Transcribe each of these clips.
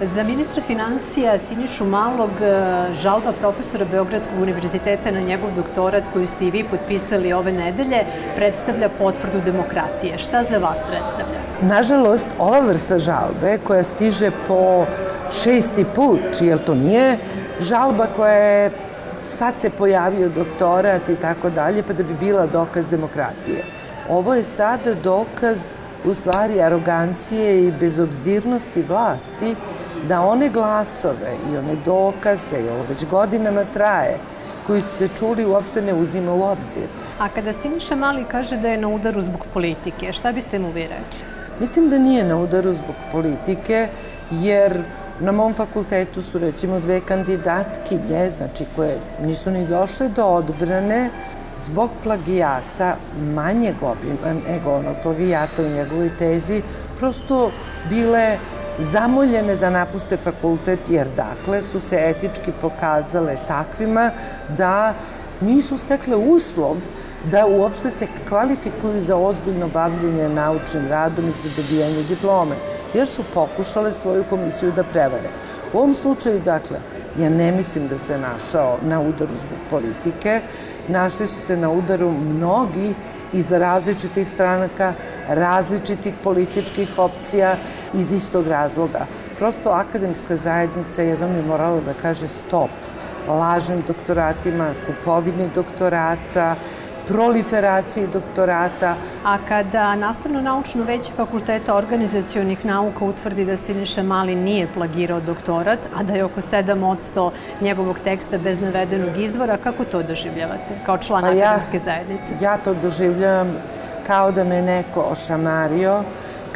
Za ministra financija Sinišu Malog e, žalba profesora Beogradskog univerziteta na njegov doktorat koju ste i vi potpisali ove nedelje predstavlja potvrdu demokratije. Šta za vas predstavlja? Nažalost, ova vrsta žalbe koja stiže po šesti put, jer to nije žalba koja je sad se pojavio doktorat i tako dalje, pa da bi bila dokaz demokratije. Ovo je sada dokaz u stvari arogancije i bezobzirnosti vlasti da one glasove i one dokaze, i ovo već godinama traje, koji su se čuli uopšte ne uzima u obzir. A kada Siniša Mali kaže da je na udaru zbog politike, šta biste mu vi rekli? Mislim da nije na udaru zbog politike, jer na mom fakultetu su recimo dve kandidatkinje, znači koje nisu ni došle do odbrane, zbog plagijata manjeg obima nego onog plagijata u njegovoj tezi, prosto bile zamoljene da napuste fakultet jer dakle su se etički pokazale takvima da nisu stekle uslov da uopšte se kvalifikuju za ozbiljno bavljenje naučnim radom i za dobijanje diplome, jer su pokušale svoju komisiju da prevare. U ovom slučaju, dakle, ja ne mislim da se našao na udaru zbog politike, našli su se na udaru mnogi iz različitih stranaka, različitih političkih opcija, iz istog razloga. Prosto akademska zajednica jednom je morala da kaže stop lažnim doktoratima, kupovini doktorata, proliferaciji doktorata. A kada Nastavno-naučno veće fakulteta organizacijonih nauka utvrdi da Siniša Mali nije plagirao doktorat, a da je oko 7% njegovog teksta bez navedenog izvora, kako to doživljavate kao član pa akademske zajednice? Ja to doživljavam kao da me neko ošamario,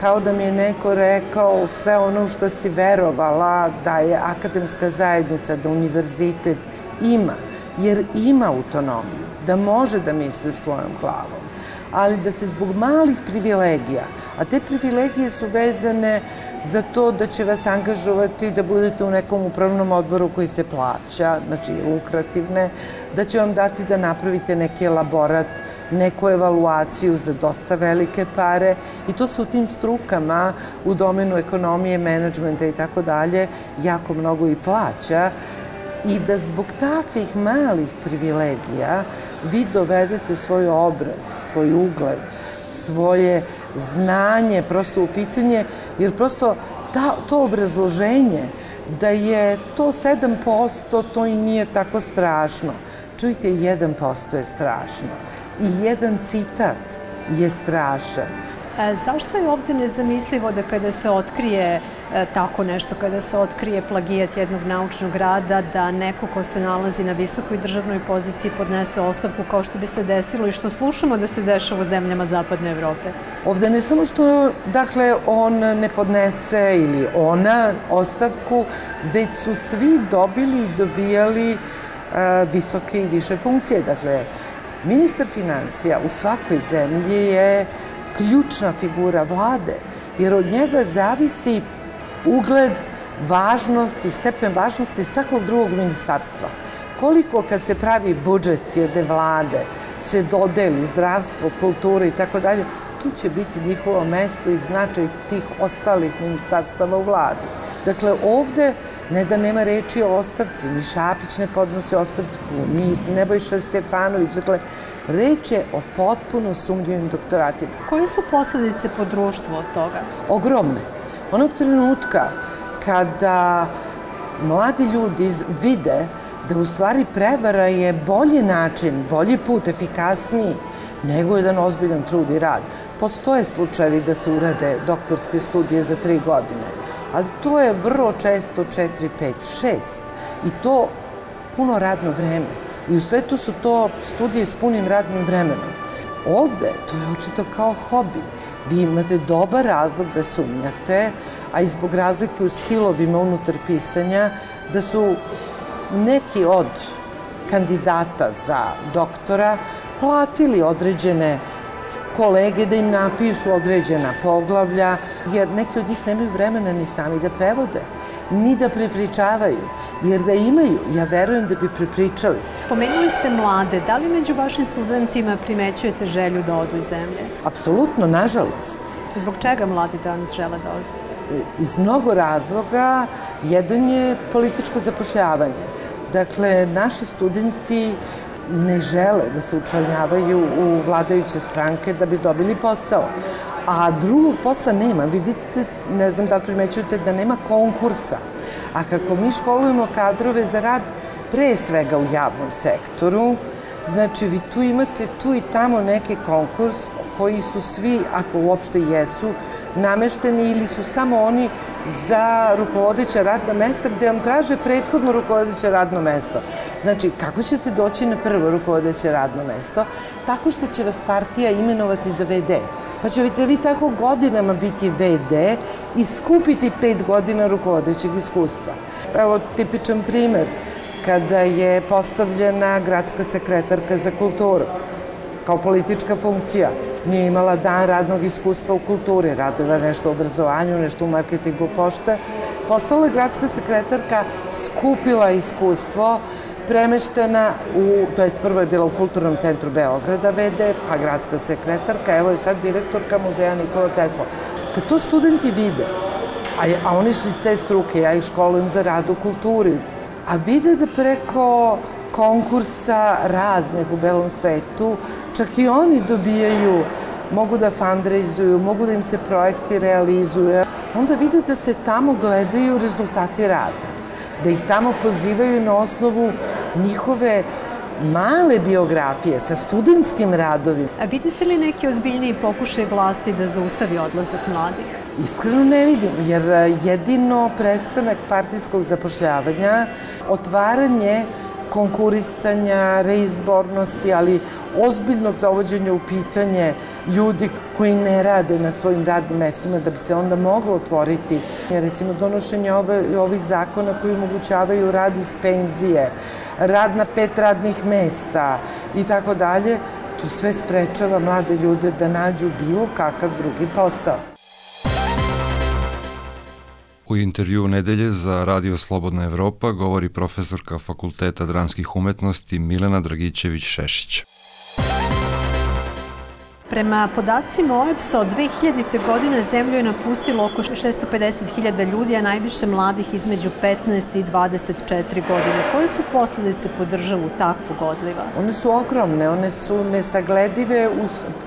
kao da mi je neko rekao sve ono što si verovala da je akademska zajednica, da univerzitet ima, jer ima autonomiju, da može da misle svojom glavom, ali da se zbog malih privilegija, a te privilegije su vezane za to da će vas angažovati da budete u nekom upravnom odboru koji se plaća, znači lukrativne, da će vam dati da napravite neki elaborat neku evaluaciju za dosta velike pare i to se u tim strukama u domenu ekonomije, menadžmenta i tako dalje jako mnogo i plaća i da zbog takvih malih privilegija vi dovedete svoj obraz, svoj ugled, svoje znanje prosto u pitanje, jer prosto ta, to obrazloženje da je to 7%, to i nije tako strašno. Čujte, 1% je strašno i jedan citat je strašan. E, zašto je ovde nezamislivo da kada se otkrije e, tako nešto, kada se otkrije plagijat jednog naučnog rada, da neko ko se nalazi na visokoj državnoj poziciji podnese ostavku kao što bi se desilo i što slušamo da se dešava u zemljama Zapadne Evrope? Ovde ne samo što, dakle, on ne podnese ili ona ostavku, već su svi dobili i dobijali e, visoke i više funkcije. Dakle, Ministar financija u svakoj zemlji je ključna figura vlade, jer od njega zavisi ugled, važnost i stepen važnosti svakog drugog ministarstva. Koliko kad se pravi budžet jedne vlade, se dodeli zdravstvo, kultura i tako dalje, tu će biti njihovo mesto i značaj tih ostalih ministarstava u vladi. Dakle, ovde Ne da nema reči o ostavci, ni Šapić ne podnosi ostavku, ni Nebojša Stefanović. Dakle, reč je o potpuno sumnjivim doktoratima. Koje su posledice po društvu od toga? Ogromne. Onog trenutka kada mladi ljudi vide da u stvari prevara je bolji način, bolji put, efikasniji nego jedan ozbiljan trud i rad. Postoje slučajevi da se urade doktorske studije za tri godine ali to je vrlo često 4, 5, 6 i to puno radno vreme. I u svetu su to studije s punim radnim vremenom. Ovde to je očito kao hobi. Vi imate dobar razlog da sumnjate, a i zbog razlike u stilovima unutar pisanja, da su neki od kandidata za doktora platili određene kolege da im napišu određena poglavlja, jer neki od njih nemaju vremena ni sami da prevode, ni da prepričavaju, jer da imaju, ja verujem da bi prepričali. Pomenuli ste mlade, da li među vašim studentima primećujete želju da odu iz zemlje? Apsolutno, nažalost. Zbog čega mladi danas žele da odu? iz mnogo razloga. Jedan je političko zapošljavanje. Dakle, naši studenti ne žele da se učlanjavaju u vladajuće stranke da bi dobili posao. A drugog posla nema. Vi vidite, ne znam da li primećujete, da nema konkursa. A kako mi školujemo kadrove za rad pre svega u javnom sektoru, znači vi tu imate tu i tamo neki konkurs koji su svi, ako uopšte jesu, namešteni ili su samo oni za rukovodeća radna mesta gde vam traže prethodno rukovodeće radno mesto. Znači, kako ćete doći na prvo rukovodeće radno mesto? Tako što će vas partija imenovati za VD. Pa ćete vi tako godinama biti VD i skupiti pet godina rukovodećeg iskustva. Evo, tipičan primer, kada je postavljena gradska sekretarka za kulturu kao politička funkcija, nije imala dan radnog iskustva u kulturi, radila nešto u obrazovanju, nešto u marketingu pošte. Postala je gradska sekretarka, skupila iskustvo, premeštena u, to jest prvo je bila u Kulturnom centru Beograda VD, pa gradska sekretarka, evo je sad direktorka muzeja Nikola Tesla. Kad to studenti vide, a, a oni su iz te struke, ja ih školujem za rad u kulturi, a vide da preko konkursa raznih u belom svetu, čak i oni dobijaju, mogu da fundraizuju, mogu da im se projekti realizuju, onda vide da se tamo gledaju rezultati rada, da ih tamo pozivaju na osnovu njihove male biografije sa studentskim radovima. A vidite li neki ozbiljniji pokušaj vlasti da zaustavi odlazak mladih? Iskreno ne vidim, jer jedino prestanak partijskog zapošljavanja, otvaranje konkurisanja, reizbornosti, ali ozbiljnog dovođenja u pitanje ljudi koji ne rade na svojim radnim mestima da bi se onda moglo otvoriti. Recimo donošenje ove, ovih zakona koji omogućavaju rad iz penzije, rad na pet radnih mesta i tako dalje, to sve sprečava mlade ljude da nađu bilo kakav drugi posao. U intervju nedelje za Radio Slobodna Evropa govori profesorka Fakulteta dramskih umetnosti Milena Dragićević-Šešić. Prema podacima OEPS-a od 2000. godine zemlju je napustilo oko 650.000 ljudi, a najviše mladih između 15 i 24 godine. Koje su posledice po državu takvog odliva? One su ogromne, one su nesagledive,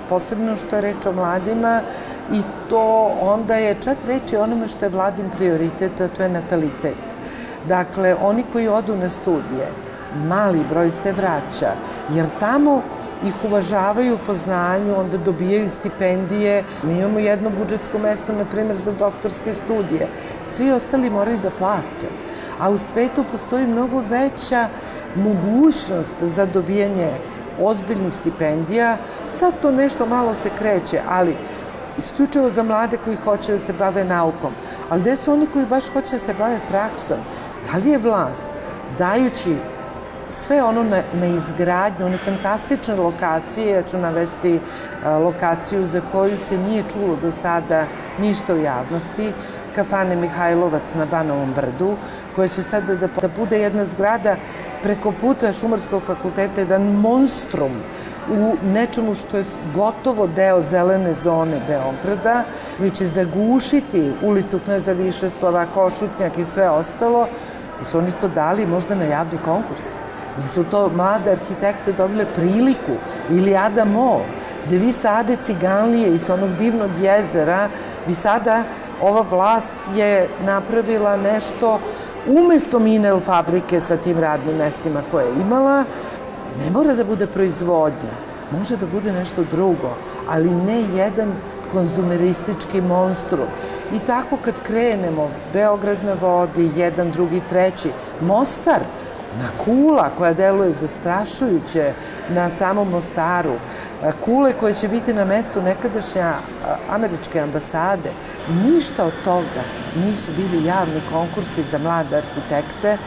posebno što je reč o mladima i to onda je čak reći onome što je vladin prioritet, a to je natalitet. Dakle, oni koji odu na studije, mali broj se vraća, jer tamo ih uvažavaju po znanju, onda dobijaju stipendije. Mi imamo jedno budžetsko mesto, na primjer, za doktorske studije. Svi ostali moraju da plate. A u svetu postoji mnogo veća mogućnost za dobijanje ozbiljnih stipendija. Sad to nešto malo se kreće, ali isključivo za mlade koji hoće da se bave naukom. Ali gde su oni koji baš hoće da se bave praksom? Da li je vlast, dajući sve ono na, na izgradnju, one fantastične lokacije, ja ću navesti a, lokaciju za koju se nije čulo do sada ništa u javnosti, kafane Mihajlovac na Banovom brdu, koja će sada da, da bude jedna zgrada preko puta Šumarskog fakulteta, jedan monstrum u nečemu što je gotovo deo zelene zone Beograda, koji će zagušiti ulicu Kneza Višeslava, Košutnjak i sve ostalo, i su oni to dali možda na javni konkurs. Nisu to mlade arhitekte dobile priliku ili Ada Mo, gde vi sade ciganlije iz onog divnog jezera, vi sada, ova vlast je napravila nešto umesto minel fabrike sa tim radnim mestima koje je imala, ne mora da bude proizvodnja, može da bude nešto drugo, ali ne jedan konzumeristički monstrum. I tako kad krenemo, Beograd na vodi, jedan, drugi, treći, Mostar, na Kula koja deluje zastrašujuće na samom Mostaru, Kule koje će biti na mestu nekadašnja američke ambasade, ništa od toga nisu bili javni konkursi za mlade arhitekte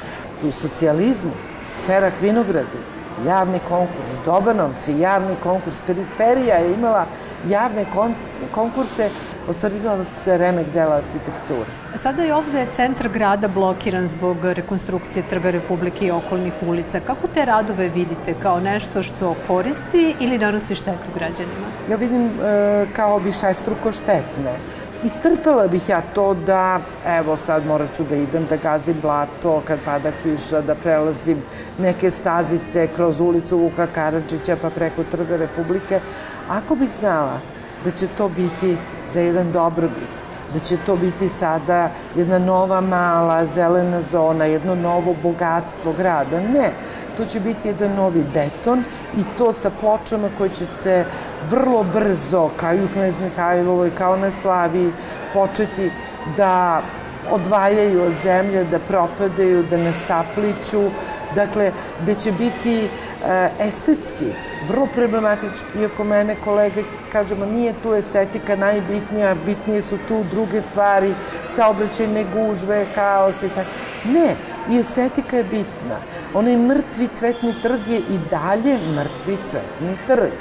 u socijalizmu, Cerak Vinogradi, javni konkurs, Dobanovci, javni konkurs, periferija je imala javne kon konkurse, ostvarivala su se remek dela arhitekture. Sada je ovde centar grada blokiran zbog rekonstrukcije Trga Republike i okolnih ulica. Kako te radove vidite? Kao nešto što koristi ili nanosi štetu građanima? Ja vidim e, kao višestruko štetne Istrpela bih ja to da, evo sad morat ću da idem da gazim blato kad pada kiša, da prelazim neke stazice kroz ulicu Vuka Karadžića pa preko Trga Republike. Ako bih znala da će to biti za jedan dobrobit, da će to biti sada jedna nova mala zelena zona, jedno novo bogatstvo grada. Ne, to će biti jedan novi beton i to sa pločama koje će se vrlo brzo, kao i u Knez Mihajlovoj, kao na Slaviji, početi da odvajaju od zemlje, da propadaju, da nasapliću, dakle, da će biti e, estetski, vrlo problematički, iako mene kolege kažemo nije tu estetika najbitnija, bitnije su tu druge stvari, saobraćajne gužve, kaos i tako. Ne, i estetika je bitna. Onaj mrtvi cvetni trg je i dalje mrtvi cvetni trg.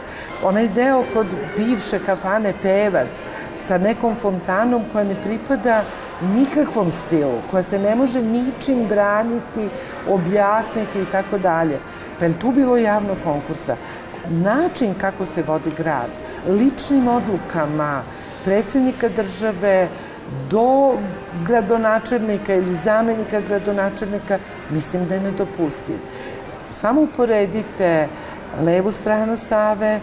Onaj deo kod bivše kafane Pevac sa nekom fontanom koja ne pripada nikakvom stilu, koja se ne može ničim braniti, objasniti i tako dalje. Pa je tu bilo javno konkursa? Način kako se vodi grad, ličnim odlukama predsednika države do gradonačelnika ili zamenika gradonačelnika, mislim da je nedopustiv. Samo uporedite levu stranu Save,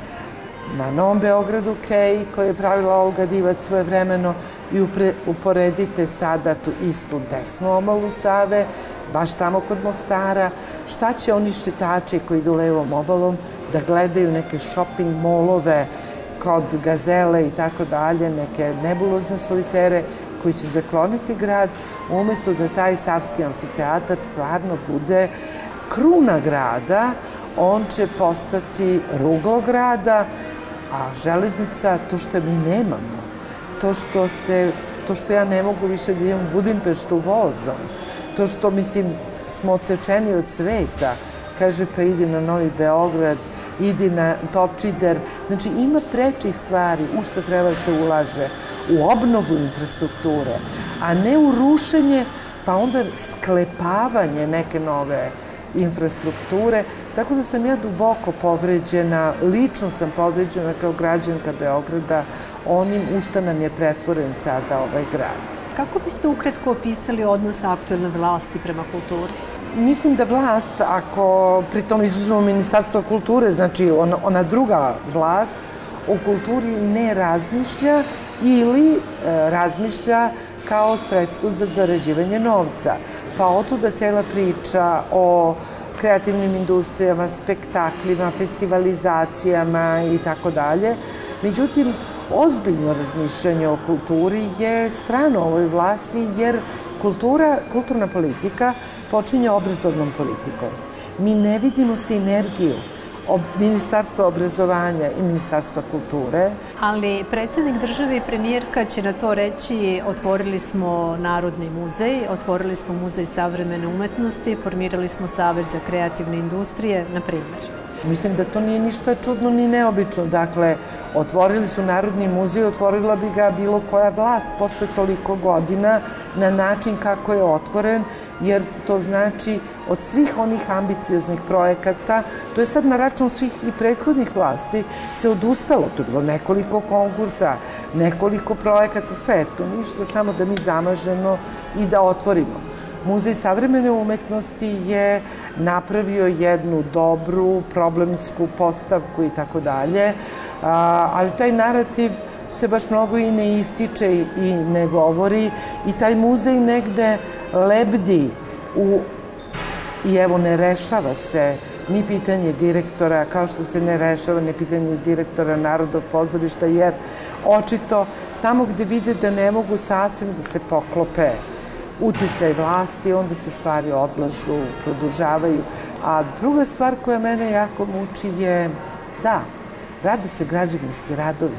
na Novom Beogradu Kej, koje je pravila Olga Divac svoje vremeno, i upre, uporedite sada tu istu desnu omalu Save, baš tamo kod Mostara, šta će oni šetači koji idu levom obalom da gledaju neke shopping molove kod gazele i tako dalje, neke nebulozne solitere koji će zakloniti grad, umesto da taj Savski amfiteatar stvarno bude kruna grada, on će postati ruglo grada, a železnica, to što mi nemamo, to što se, to što ja ne mogu više da idem u Budimpeštu vozom, to što, mislim, smo odsečeni od sveta, kaže pa idi na Novi Beograd, idi na Topčider. Znači ima prečih stvari u što treba da se ulaže, u obnovu infrastrukture, a ne u rušenje, pa onda sklepavanje neke nove infrastrukture, tako da sam ja duboko povređena, lično sam povređena kao građanka Beograda onim u što nam je pretvoren sada ovaj grad. Kako biste ukratko opisali odnos aktuelne vlasti prema kulturi? Mislim da vlast, ako pritom izuzmemo Ministarstvo kulture, znači ona, ona druga vlast, o kulturi ne razmišlja ili e, razmišlja kao sredstvo za zarađivanje novca. Pa otuda cela priča o kreativnim industrijama, spektaklima, festivalizacijama i tako dalje. Međutim, ozbiljno razmišljanje o kulturi je strano ovoj vlasti jer kultura, kulturna politika počinje obrazovnom politikom. Mi ne vidimo sinergiju Ministarstva obrazovanja i Ministarstva kulture. Ali predsednik države i premijerka će na to reći otvorili smo Narodni muzej, otvorili smo Muzej savremene umetnosti, formirali smo Savet za kreativne industrije, na primjer. Mislim da to nije ništa čudno ni neobično. Dakle, otvorili su Narodni muzej, otvorila bi ga bilo koja vlast posle toliko godina na način kako je otvoren, jer to znači od svih onih ambicioznih projekata, to je sad na račun svih i prethodnih vlasti, se odustalo. To je bilo nekoliko konkursa, nekoliko projekata, sve je to ništa, samo da mi zamažemo i da otvorimo. Muzej savremene umetnosti je napravio jednu dobru problemsku postavku i tako dalje, ali taj narativ se baš mnogo i ne ističe i ne govori i taj muzej negde lebdi u i evo ne rešava se ni pitanje direktora, kao što se ne rešava ni pitanje direktora Narodog pozorišta, jer očito tamo gde vide da ne mogu sasvim da se poklope uticaj vlasti, onda se stvari odlažu, produžavaju. A druga stvar koja mene jako muči je, da, rade se građevinski radovi,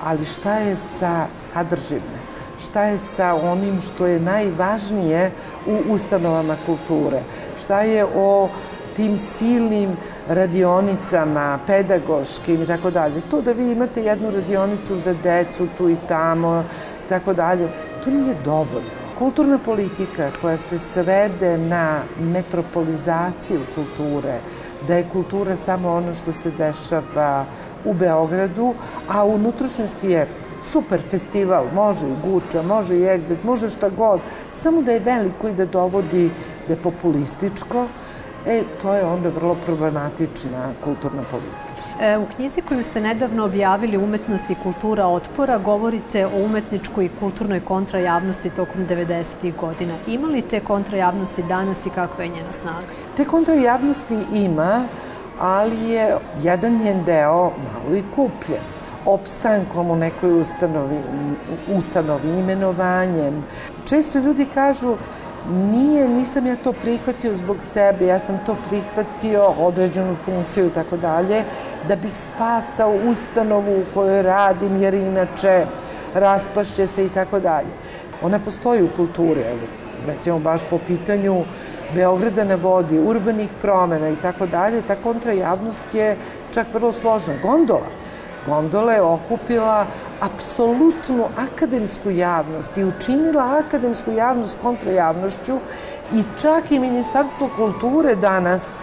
ali šta je sa sadržime? Šta je sa onim što je najvažnije u ustanovama kulture? Šta je o tim silnim radionicama, pedagoškim i tako dalje. To da vi imate jednu radionicu za decu tu i tamo, tako dalje, to nije dovoljno. Kulturna politika koja se svede na metropolizaciju kulture, da je kultura samo ono što se dešava u Beogradu, a u unutrašnjosti je super festival, može i Guča, može i Exit, može šta god, samo da je veliko i da dovodi da je populističko, e, to je onda vrlo problematična kulturna politika. E, u knjizi koju ste nedavno objavili Umetnost i kultura otpora govorite o umetničkoj i kulturnoj kontrajavnosti tokom 90. godina. Ima li te kontrajavnosti danas i kakva je njena snaga? Te kontrajavnosti ima, ali je jedan njen deo malo i kupljen opstankom u nekoj ustanovi, ustanovi imenovanjem. Često ljudi kažu nije, nisam ja to prihvatio zbog sebe, ja sam to prihvatio, određenu funkciju i tako dalje, da bih spasao ustanovu u kojoj radim, jer inače raspašće se i tako dalje. Ona postoji u kulturi, evo, recimo baš po pitanju Beograda na vodi, urbanih promena i tako dalje, ta kontrajavnost je čak vrlo složna. Gondola. Gondola je okupila apsolutnu akademsku javnost i učinila akademsku javnost kontrajavnošću i čak i Ministarstvo kulture danas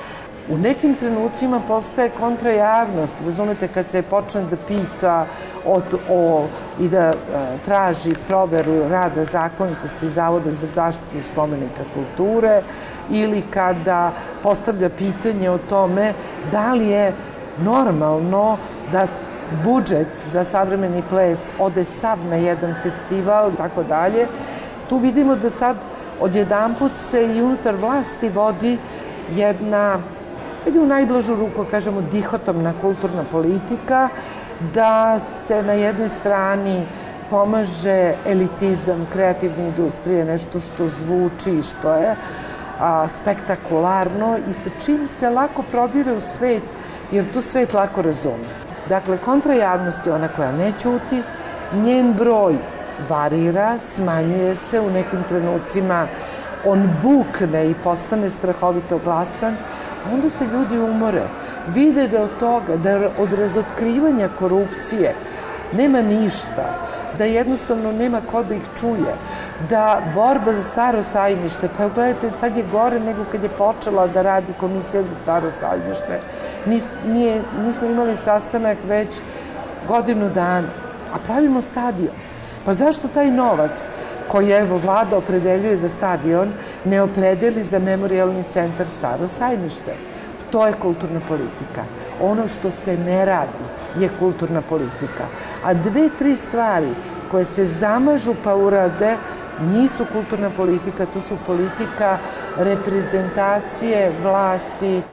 u nekim trenucima postaje kontrajavnost. Razumete, kad se počne da pita o, o, i da e, traži proveru rada zakonitosti Zavoda za zaštitu spomenika kulture ili kada postavlja pitanje o tome da li je normalno da budžet za savremeni ples ode sav na jedan festival tako dalje, tu vidimo da sad odjedanput se i unutar vlasti vodi jedna, ajde u najblažu ruku kažemo, dihotomna kulturna politika, da se na jednoj strani pomaže elitizam kreativne industrije, nešto što zvuči i što je a, spektakularno i sa čim se lako prodire u svet, jer tu svet lako razume. Dakle, kontrajavnost je ona koja ne ćuti, njen broj varira, smanjuje se u nekim trenucima, on bukne i postane strahovito glasan, a onda se ljudi umore. Vide da od toga, da od razotkrivanja korupcije nema ništa, da jednostavno nema ko da ih čuje, da borba za staro sajmište, pa gledajte, sad je gore nego kad je počela da radi komisija za staro sajmište. Nis, nije, nismo imali sastanak već godinu dana, a pravimo stadion. Pa zašto taj novac koji evo vlada opredeljuje za stadion ne opredeli za memorialni centar Staro sajmište? To je kulturna politika. Ono što se ne radi je kulturna politika. A dve, tri stvari koje se zamažu pa urade, nisu kulturna politika, to su politika reprezentacije vlasti